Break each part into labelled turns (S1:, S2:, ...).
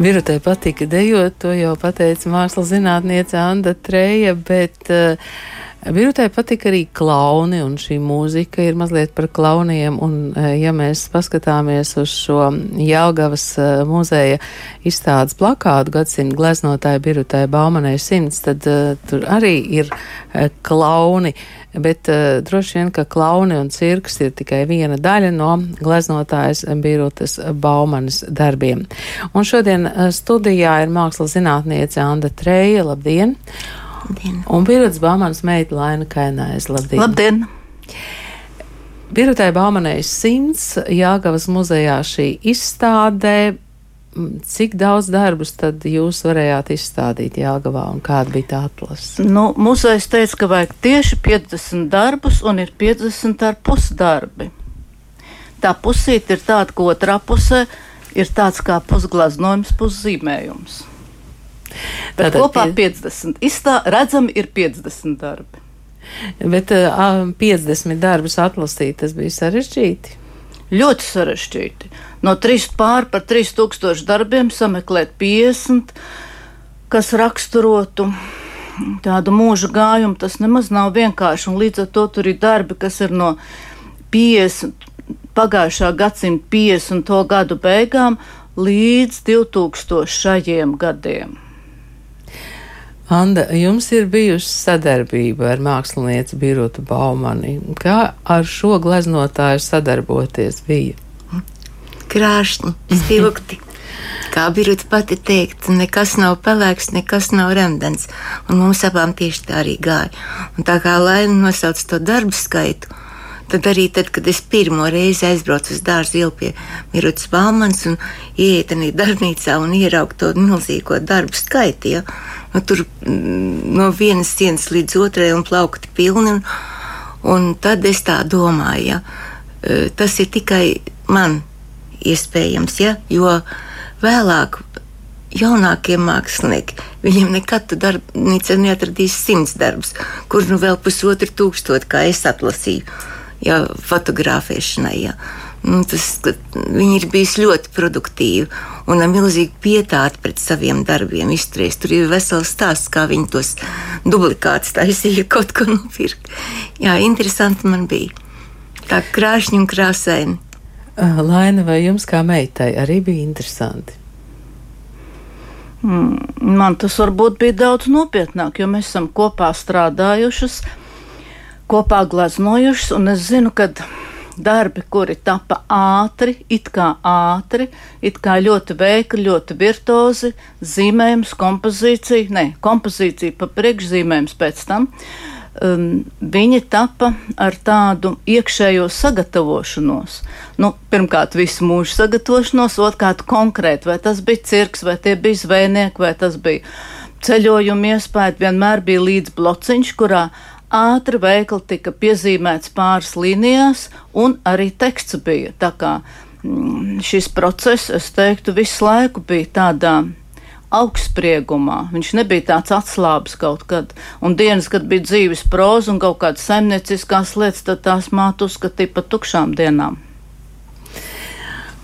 S1: Birutē patika dejot, to jau pateica mākslas zinātniece Anda Treja, bet uh, Birutē patika arī klauni, un šī mūzika ir mazliet par klauniem, un uh, ja mēs paskatāmies uz šo Jelgavas uh, muzeja izstādes plakātu gadsimta gleznotāja Birutē Baumanē simts, tad uh, tur arī ir uh, klauni. Bet uh, droši vien, ka klauni un cirks ir tikai viena daļa no gleznotājas Birūtas Baumanas darbiem. Un šodien studijā ir mākslas zinātniece Anda Treja. Labdien! Labdien. Un Birūtas Baumanas meita Laina Kainais. Labdien!
S2: Labdien.
S1: Birūtai Baumanai simts Jāgavas muzejā šī izstādē Cik daudz darbus tad jūs varējāt izstādīt Jāgavā un kāda bija tā atlase?
S2: Nu, muzejs teica, ka vajag tieši 50 darbus un ir 50 ar pusdarbi. Tā pusīte ir tāda, ka otrā pusē ir tāds kā pusglaznojums, puszīmējums. Tātad kopā 50. Izstā, redzami ir 50 darbi.
S1: Bet uh, 50 darbus atlasīt, tas bija sarežģīti.
S2: Ļoti sarežģīti. No 3 pār par 3000 darbiem sameklēt 50, kas raksturotu tādu mūža gājumu, tas nemaz nav vienkārši. Un līdz ar to tur ir darbi, kas ir no 50, pagājušā gadsimta 50 gadu beigām līdz 2000 šajiem gadiem.
S1: Anda, jums ir bijusi sadarbība ar mākslinieci Birutu Baumani. Kā ar šo gleznotāju sadarboties bija?
S3: Krāšņi, spilgti. Kā Biruta pati teikt, nekas nav pelēks, nekas nav remdens. Un mums abām tieši tā arī gāja. Un tā kā Laina nosauc to darbu skaitu, tad arī tad, kad es pirmo reizi aizbraucu uz dārza ielu pie Mirutas Baumanas un ieiet arī darbnīcā un ieraugu to milzīgo darbu skaitu, ja, nu, tur mm, no vienas sienas līdz otrai un plaukti pilni. Un, un tad es tā domāju, ja, e, tas ir tikai man iespējams, ja, jo vēlāk jaunākie mākslinieki, viņiem nekad darbnīca neatradīs simts darbus, kur nu vēl pusotru tūkstotu, kā es atlasīju, ja fotografēšanai. Ja. Nu, tas, viņi ir bijuši ļoti produktīvi un ar milzīgu pietāti pret saviem darbiem izturēs. Tur ir vesels stāsts, kā viņi tos dublikātus taisīja, kaut ko nopirkt. Jā, interesanti man bija. Tā krāšņi un krāsaini.
S1: Laina, vai jums kā meitai arī bija interesanti?
S2: Mm, man tas varbūt bija daudz nopietnāk, jo mēs esam kopā strādājušas, kopā gleznojušas, un es zinu, ka darbi, kuri tapa ātri, it kā ātri, it kā ļoti veikli, ļoti virtuozi, zīmējums, kompozīcija, ne, kompozīcija pa priekšzīmējums pēc tam. Um, viņi tapa ar tādu iekšējo sagatavošanos. Nu, pirmkārt, visu mūžu sagatavošanos, otrkārt, konkrēti, vai tas bija cirks, vai tie bija zvejnieki, vai tas bija ceļojuma iespēja. Vienmēr bija līdz blociņš, kurā ātri veikli tika piezīmēts pāris līnijās, un arī teksts bija. Tā kā mm, šis process, es teiktu, visu laiku bija tādā augstspriegumā. Viņš nebija tāds atslābis kaut kad. Un dienas, kad bija dzīves proza un kaut kādas saimnieciskās lietas, tad tās māte uzskatīja par tukšām dienām.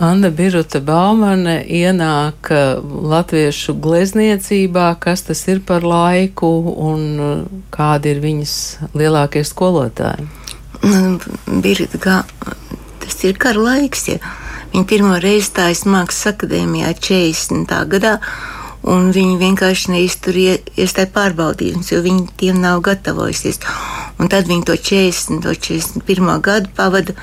S1: Anna Biruta Baumane ienāk uh, latviešu glezniecībā, kas tas ir par laiku un uh, kādi ir viņas lielākie skolotāji?
S3: Biruta, tas ir kara laiks, ja viņa pirmo reizi stājas Mākslas akadēmijā 40. gadā, un viņi vienkārši neizturēja iestāju pārbaudījumus, jo viņi tiem nav gatavojusies. Un tad viņi to 40. un 41. gadu pavada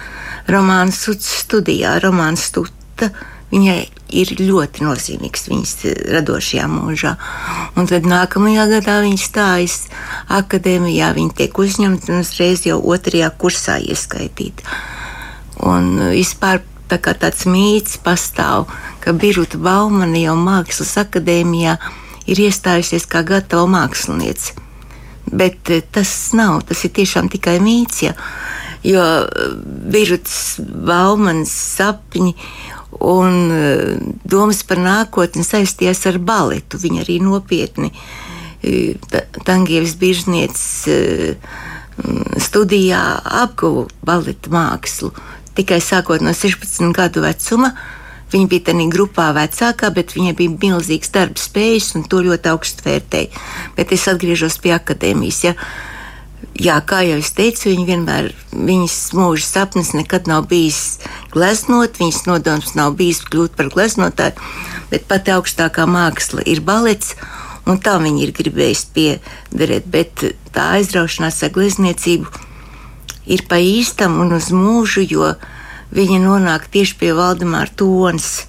S3: romānu studijā, romānu studijā. Viņai ir ļoti nozīmīgs viņas radošajā mūžā. Un tad nākamajā gadā viņa stājas akadēmijā, viņa tiek uzņemta un uzreiz jau otrajā kursā ieskaitīta. Un vispār tā kā tāds mīts pastāv, ka Biruta Baumana jau mākslas akadēmijā ir iestājusies kā gatava mākslinieca. Bet eh, tas nav, tas ir tiešām tikai mīts. Ja jo Birutas eh, Baumanas sapņi un eh, domas par nākotni saistījās ar baletu. Viņa arī nopietni Tangievas biržnieces studijā apguva baleta mākslu. Tikai sākot no 16 gadu vecuma Viņa bija tādā grupā vecākā, bet viņai bija milzīgs darba spējas, un to ļoti augstu vērtēja. Bet es atgriežos pie akadēmijas. Ja. Jā, kā jau es teicu, viņa vienmēr, viņas mūža sapnis nekad nav bijis gleznot, viņas nodoms nav bijis kļūt par gleznotāju, bet pati augstākā māksla ir balets, un tā viņa ir gribējusi piederēt. Bet tā aizraušanās ar glezniecību ir pa īstam un uz mūžu, jo viņa nonāk tieši pie Valdemāra Tonas.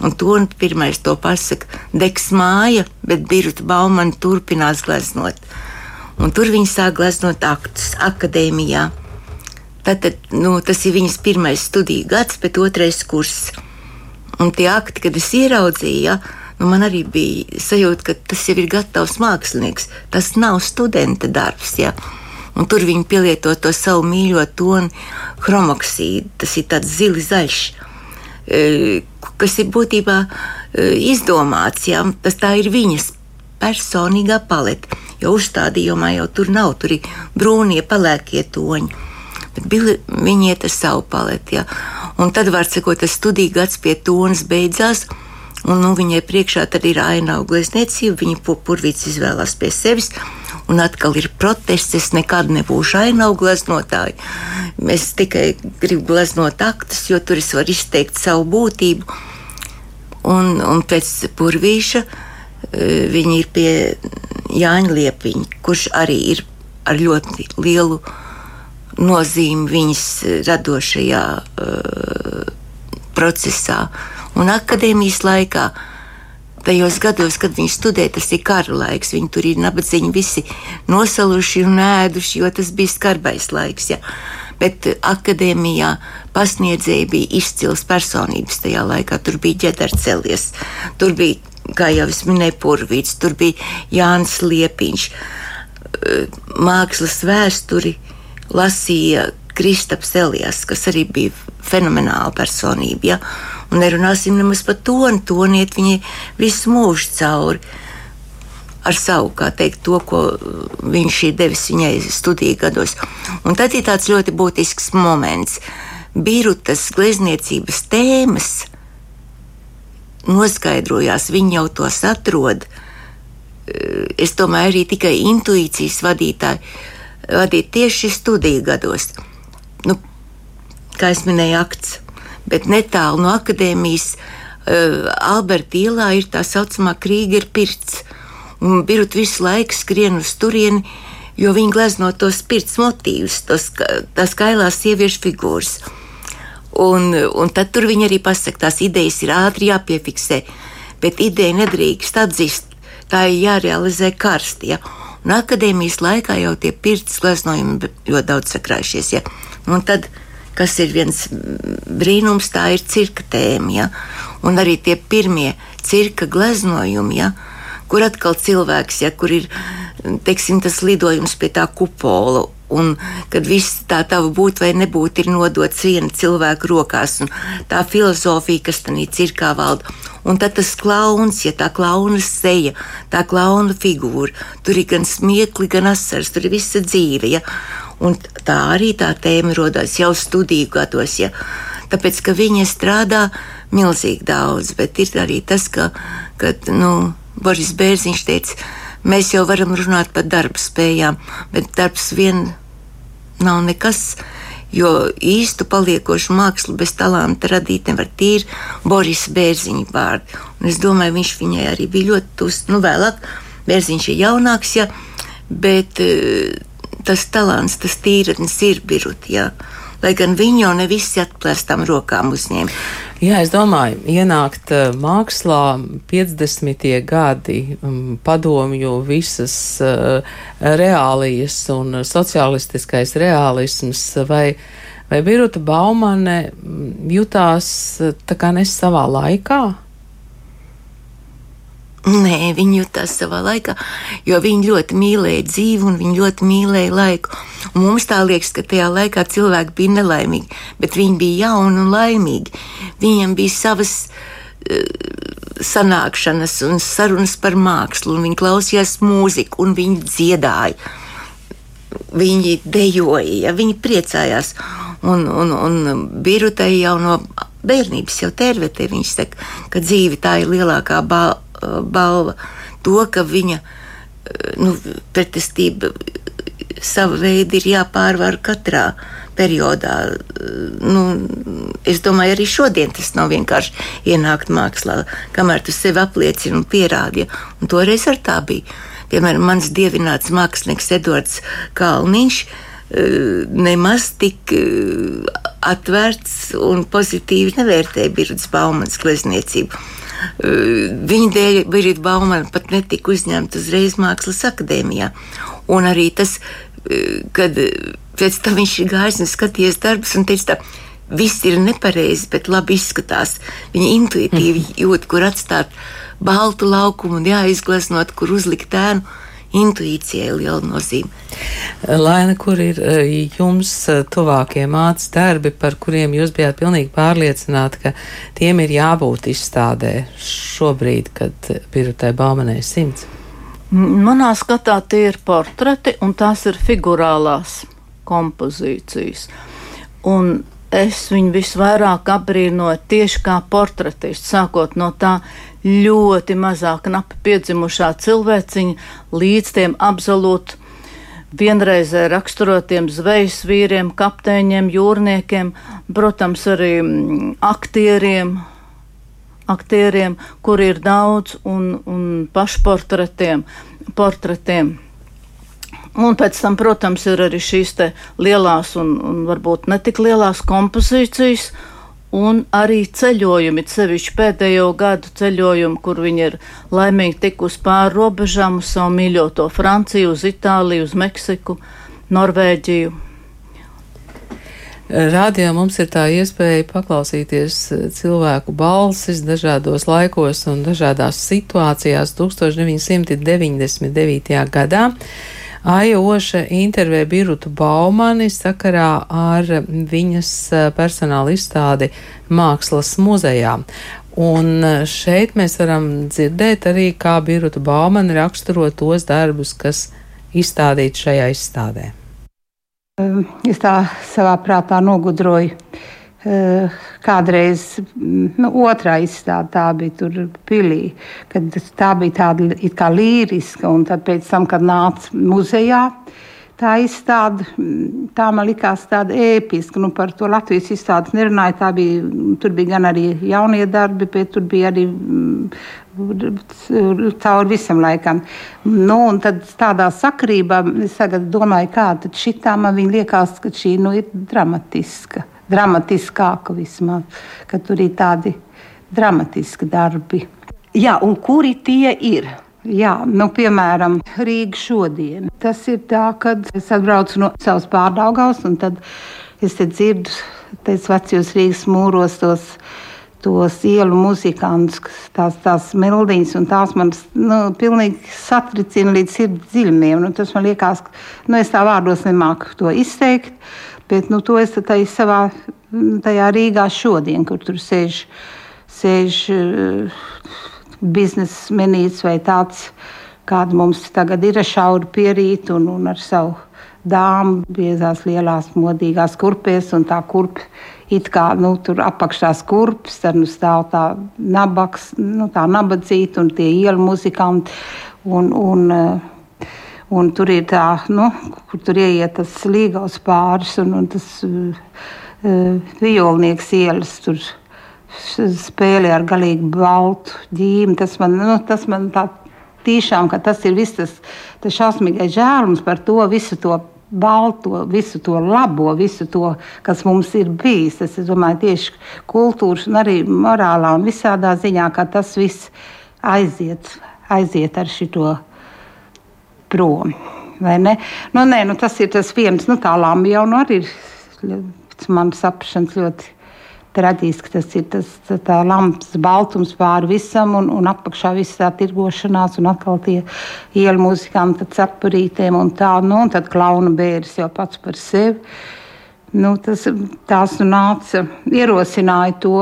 S3: Un to pirmais to pasaka Degs māja, bet Birta Baumana turpinās gleznot. Un tur viņa sāk gleznot aktus akadēmijā. Tātad, nu, tas ir viņas pirmais studiju gads, bet otrais kurs. Un tie akti, kad es ieraudzīju, ja, nu, man arī bija sajūta, ka tas jau ir gatavs mākslinieks. Tas nav studenta darbs. Ja. Un tur viņi pielieto to savu mīļo tonu, chromoksīdu. Tas ir tāds zili zaļš, e, kas ir būtībā e, izdomāts. Jā, tas tā ir viņas personīgā palete. Jo uzstādījumā jau tur nav, tur ir brūnie, pelēkie toņi. Bet viņi iet ar savu paleti. Ja. Un tad, var sakot, tas studiju gads pie tonas beidzās. Un, nu, viņai priekšā ir aina glezniecība, viņa purvīts izvēlās pie sevis un atkal ir protests. Es nekad nebūšu ainavu gleznotāju. Es tikai gribu gleznot aktus, jo tur es varu izteikt savu būtību. Un, un pēc purvīša e, viņi ir pie Jāņa Liepiņa, kurš arī ir ar ļoti lielu nozīmi viņas radošajā uh, procesā. Un akadēmijas laikā uh, tajos gados, kad viņi studē, tas ir kara laiks. Viņi tur ir nabadzīgi, visi nosaluši un ēduši, jo tas bija skarbais laiks. Ja. Bet akadēmijā pasniedzēji bija izcils personības tajā laikā. Tur bija ģenerālis, tur bija, kā jau es minēju, Purvīts, tur bija Jānis Liepiņš. Mākslas vēsturi lasīja Kristaps Elijas, kas arī bija fenomenāla personība. Ja? Un nerunāsim nemaz par toni, toniet viņi visu mūžu cauri. Ar savu, kā teikt, to, ko viņš ir devis viņai studiju gados. Un tad ir tāds ļoti būtisks moments. Birutas glezniecības tēmas noskaidrojās, viņi jau tos atrod. Es domāju, arī tikai intuīcijas vadītāji vadīt tieši studiju gados. Nu, kā es minēju, akts bet netālu no akadēmijas uh, Alberta ielā ir tā saucamā Krīgera pirts. Un Birut visu laiku skrien uz turieni, jo viņi glezno tos pirts motīvus, tos, tās kailās sieviešu figūras. Un, un tad tur viņi arī pasaka, tās idejas ir ātri jāpiefiksē, bet ideja nedrīkst atzīt, tā ir jārealizē karsti. Ja? Un akadēmijas laikā jau tie pirts gleznojumi ļoti daudz sakrājušies. Ja? Un tad kas ir viens brīnums, tā ir cirka tēma. Ja? Un arī tie pirmie cirka gleznojumi, ja? kur atkal cilvēks, ja, kur ir teiksim, tas lidojums pie tā kupola. Un kad viss tā tava būt vai nebūt ir nodots viena cilvēka rokās, tā filozofija, kas tajā cirkā valda. Un tad tas klauns, ja tā klauna seja, tā klauna figūra, tur ir gan smiekli, gan asars, tur ir visa dzīve. Ja? Un tā arī tā tēma radās jau studiju gados. Ja? Tāpēc, ka viņa strādā milzīgi daudz, bet ir arī tas, ka, kad, nu, Boris Bērziņš teica, mēs jau varam runāt par darba spējām, bet darbs vien nav nekas. Jo īstu paliekošu mākslu bez talanta radīt nevar tīri Boris Bērziņa vārdi. Un es domāju, viņš viņai arī bija ļoti tūs, nu vēlāk, Bērziņš ir jaunāks, ja, bet tas talants, tas tīrnis ir birut. Jā. Lai gan viņi jau ne visi atklāstām rokām uzņēma.
S1: Jā, es domāju, ienākt uh, mākslā 50. gadi, um, padomju visas uh, reālijas un sociālistiskais realisms vai, vai Biruta Baumane jutās tā kā nes savā laikā?
S3: Nē, viņi jutās savā laikā, jo viņi ļoti mīlēja dzīvi un viņi ļoti mīlēja laiku. Un mums tā liekas, ka tajā laikā cilvēki bija nelaimīgi, bet viņi bija jauni un laimīgi. Viņiem bija savas uh, sanākšanas un sarunas par mākslu, un viņi klausījās mūziku, un viņi dziedāja. Viņi dejoja, ja, viņi priecājās. Un, un, un Birutai jau no bērnības jau tērvetē. Viņš saka, ka dzīve tā ir lielākā bal balva. To, ka viņa nu, pretestība sava veida ir jāpārvar katrā periodā. Nu, es domāju, arī šodien tas nav vienkārši ienākt mākslā, kamēr tu sevi apliecini un pierādi. Un toreiz ar tā bija. Piemēram, mans dievināts mākslinieks Edvards Kalniņš nemaz tik atvērts un pozitīvi nevērtēja Birdas Baumanas glezniecību. Viņa dēļ Birta Baumana pat netika uzņemta uzreiz Mākslas akadēmijā. Un arī tas, kad pēc tam viņš ir gājis un skatījies darbus un teica, tā, viss ir nepareizi, bet labi izskatās. Viņa intuitīvi jūt, kur atstāt baltu laukumu un jāizgleznot, kur uzlikt ēnu. Intuīcijai liela nozīme.
S1: Laina, kur ir eh, jums eh, tuvākie mācības darbi, par kuriem jūs bijāt pilnīgi pārliecināti, ka tiem ir jābūt izstādē šobrīd, kad Pirutai Baumanē simts?
S2: Manā skatā tie ir portreti un tās ir figurālās kompozīcijas. Un es viņu visvairāk apbrīnoju tieši kā portretists, sākot no tā ļoti mazā, knapi piedzimušā cilvēciņa līdz tiem absolūti vienreizē raksturotiem zvejas vīriem, kapteiņiem, jūrniekiem, protams, arī mm, aktieriem, aktieriem kur ir daudz, un, un pašportretiem. Portretiem. Un pēc tam, protams, ir arī šīs lielās un, un varbūt ne tik lielās kompozīcijas, un arī ceļojumi, sevišķi pēdējo gadu ceļojumi, kur viņi ir laimīgi tikusi pāri robežām uz savu mīļoto Franciju, uz Itāliju, uz Meksiku, Norvēģiju.
S1: Rādījā mums ir tā iespēja paklausīties cilvēku balsis dažādos laikos un dažādās situācijās 1999. gadā. Aija Oša intervē Birutu Baumani sakarā ar viņas eh, personāla izstādi Mākslas muzejā. Un eh, šeit mēs varam dzirdēt arī, kā Biruta Baumani raksturo tos darbus, kas izstādīti šajā izstādē.
S4: Es tā savā prātā nogudroju kādreiz mm, nu, otrā izstāde tā bija tur pilī, kad tā bija tāda kā līriska, un tad pēc tam, kad nāca muzejā, tā izstāde, mm, tā man likās tāda ēpiska, nu par to Latvijas izstādes nerunāju, tā bija, tur bija gan arī jaunie darbi, bet tur bija arī mm, cauri visam laikam. Nu, tad tādā sakrībā es domāju, kā tad šitā man viņa liekas, ka šī nu ir dramatiska dramatiskāka vismaz, ka tur ir tādi dramatiski darbi.
S5: Jā, un kuri tie ir?
S4: Jā, nu, piemēram, Rīga šodien. Tas ir tā, kad es atbraucu no savas pārdaugās, un tad es te dzirdu tais vecajos Rīgas mūros tos, tos ielu muzikantus, tās, tās melodiņas, un tās man nu, pilnīgi satricina līdz sirds dziļumiem. Nu, tas man liekas, ka nu, es tā vārdos nemāku to izteikt, Bet nu, to es savā tajā Rīgā šodien, kur tur sēž, sēž biznesa menīts vai tāds, kāda mums tagad ir šaura pierīt un, un ar savu dāmu biezās lielās modīgās kurpēs un tā kurpa it kā nu, tur apakšā skurpes, tad nu, stāv tā nabaks, nu, tā nabadzīta un tie ielu muzikanti. Un, un, uh, Un tur ir tā, nu, kur tur ieiet tas līgavs pāris un, un tas uh, violnieks ielas tur spēlē ar galīgi baltu ģīmi. Tas man, nu, tas man tā tiešām, ka tas ir viss tas, tas šausmīgais žēlums par to visu to balto, visu to labo, visu to, kas mums ir bijis. Tas, es domāju, tieši kultūras un arī morālā un visādā ziņā, ka tas viss aiziet, aiziet ar šito prom. Nu, nē, nu, tas ir tas viens, nu, tā lama jau nu, arī ir manas saprašanas ļoti traģiski. Tas ir tas tā lampas baltums pāri visam, un, un apakšā viss tā tirgošanās, un atkal tie ielu muzikanti cepurītēm un tā, nu, un tad klauna bēris jau pats par sevi. Nu, tas, tās nu nāca, ierosināja to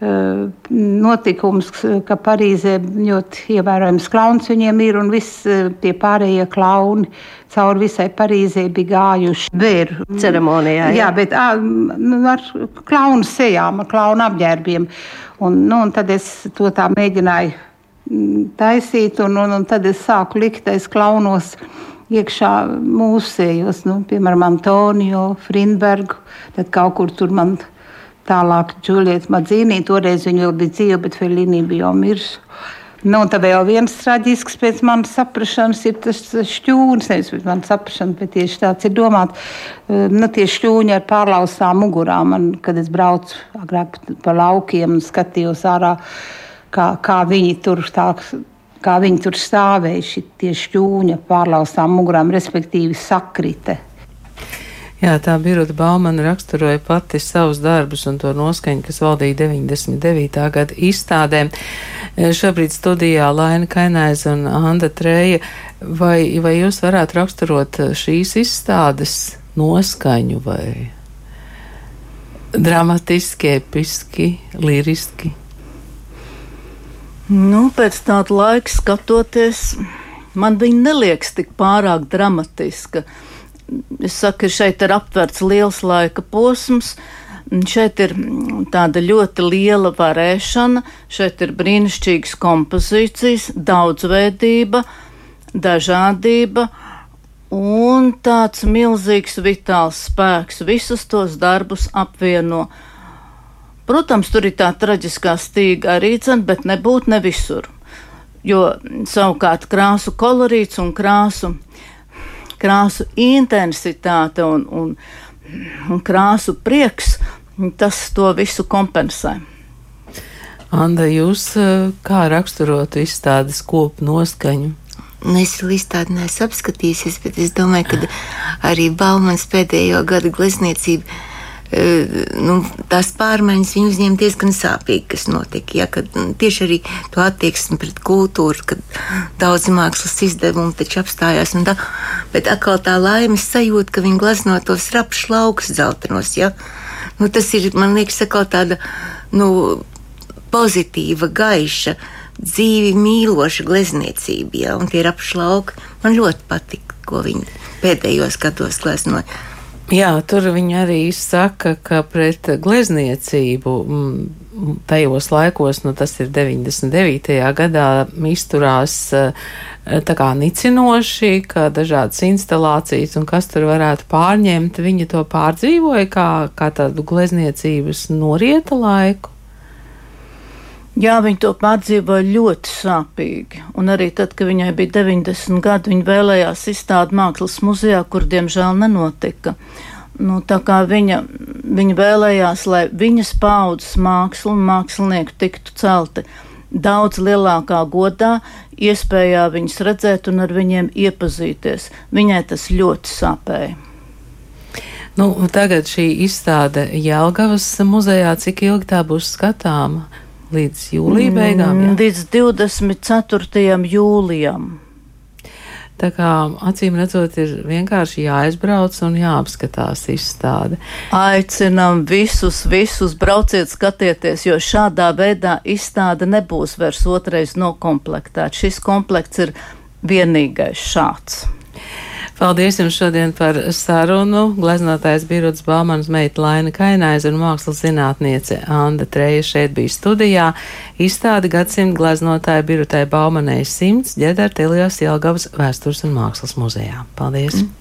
S4: notikums, ka Parīzē ļoti ievērojams klauns viņiem ir un viss tie pārējie klauni cauri visai Parīzē bija gājuši bēru
S5: ceremonijā. Jā,
S4: jā bet à, ar klaunu sejām, ar klaunu apģērbiem. Un, nu, un tad es to tā mēģināju taisīt, un, un, un tad es sāku likt aiz klaunos iekšā mūsējos, nu, piemēram, Antonio Frindbergu, tad kaut kur tur man tālāk Džulieta Madzīnī, toreiz viņa vēl bija dzīva, bet Felīnī bija jau mirusi. Nu, tad vēl viens traģisks pēc manas saprašanas ir tas šķūnis, nevis pēc manas saprašanas, bet tieši tāds ir domāts. Nu, tie šķūņi ar pārlaustām mugurām, man, kad es braucu agrāk pa laukiem un skatījos ārā, kā, kā viņi tur tā kā viņi tur stāvēja, šie šķūņa pārlaustām mugurām, respektīvi sakrita.
S1: Jā, tā Birta Baumana raksturoja pati savus darbus un to noskaņu, kas valdīja 99. gada izstādēm. E, šobrīd studijā Laina Kainēza un Anda Treja. Vai, vai jūs varētu raksturot šīs izstādes noskaņu vai dramatiski, episki, liriski?
S2: Nu, pēc tāda laika skatoties, man viņa neliekas tik pārāk dramatiska. Es saku, šeit ir aptverts liels laika posms. Šeit ir tāda ļoti liela varēšana, šeit ir brīnišķīgas kompozīcijas, daudzveidība, dažādība un tāds milzīgs vitāls spēks. Visus tos darbus apvieno Protams, tur ir tā traģiskā stīga arī cena, bet nebūtu ne visur. Jo savukārt krāsu kolorīts un krāsu, krāsu intensitāte un, un, un krāsu prieks, tas to visu kompensē.
S1: Anda, jūs eh, kā raksturotu izstādes kopu noskaņu?
S3: Nu, es vēl izstādi neesmu apskatījusies, bet es domāju, ka arī Baumans pēdējo gadu glezniecība nu, tās pārmaiņas viņu uzņēma diezgan sāpīgi, kas notika. Ja, kad, nu, tieši arī to attieksmi pret kultūru, kad daudz mākslas izdevumu taču apstājās. Tā, bet atkal tā laimes sajūta, ka viņi glazno tos rapšu laukus dzeltenos. Ja. Nu, tas ir, man liekas, tāda nu, pozitīva, gaiša, dzīvi mīloša glezniecība. Ja, un tie rapšu lauki man ļoti patika, ko viņi pēdējos gados gleznoja.
S1: Jā, tur viņi arī saka, ka pret glezniecību mm, tajos laikos, nu tas ir 99. gadā, izturās eh, tā kā nicinoši, ka dažādas instalācijas un kas tur varētu pārņemt, viņi to pārdzīvoja kā, kā tādu glezniecības norieta laiku.
S2: Jā, viņa to pārdzīvoja ļoti sāpīgi. Un arī tad, kad viņai bija 90 gadi, viņa vēlējās izstādi mākslas muzejā, kur diemžēl nenotika. Nu, tā kā viņa, viņa vēlējās, lai viņas paudzes māksla un mākslinieki tiktu celti daudz lielākā godā, iespējā viņus redzēt un ar viņiem iepazīties. Viņai tas ļoti sāpēja.
S1: Nu, tagad šī izstāde Jelgavas muzejā, cik ilgi tā būs skatāma? Līdz jūlijā beigām? Jā?
S2: Līdz 24. jūlijam.
S1: Tā kā acīm redzot, ir vienkārši jāizbrauc un jāapskatās izstāde.
S2: Aicinām visus, visus brauciet, skatieties, jo šādā veidā izstāde nebūs vairs otrais nokomplektēta. Šis komplekts ir vienīgais šāds.
S1: Paldies jums šodien par sarunu. Gleznotājs Birots Baumanas meita Laina Kainaiza un mākslas zinātniece Anda Treja šeit bija studijā. Izstādi gadsimta gleznotāja Birotai Baumanai simts ģedar Telijās Jelgavas vēstures un mākslas muzejā. Paldies! Mm.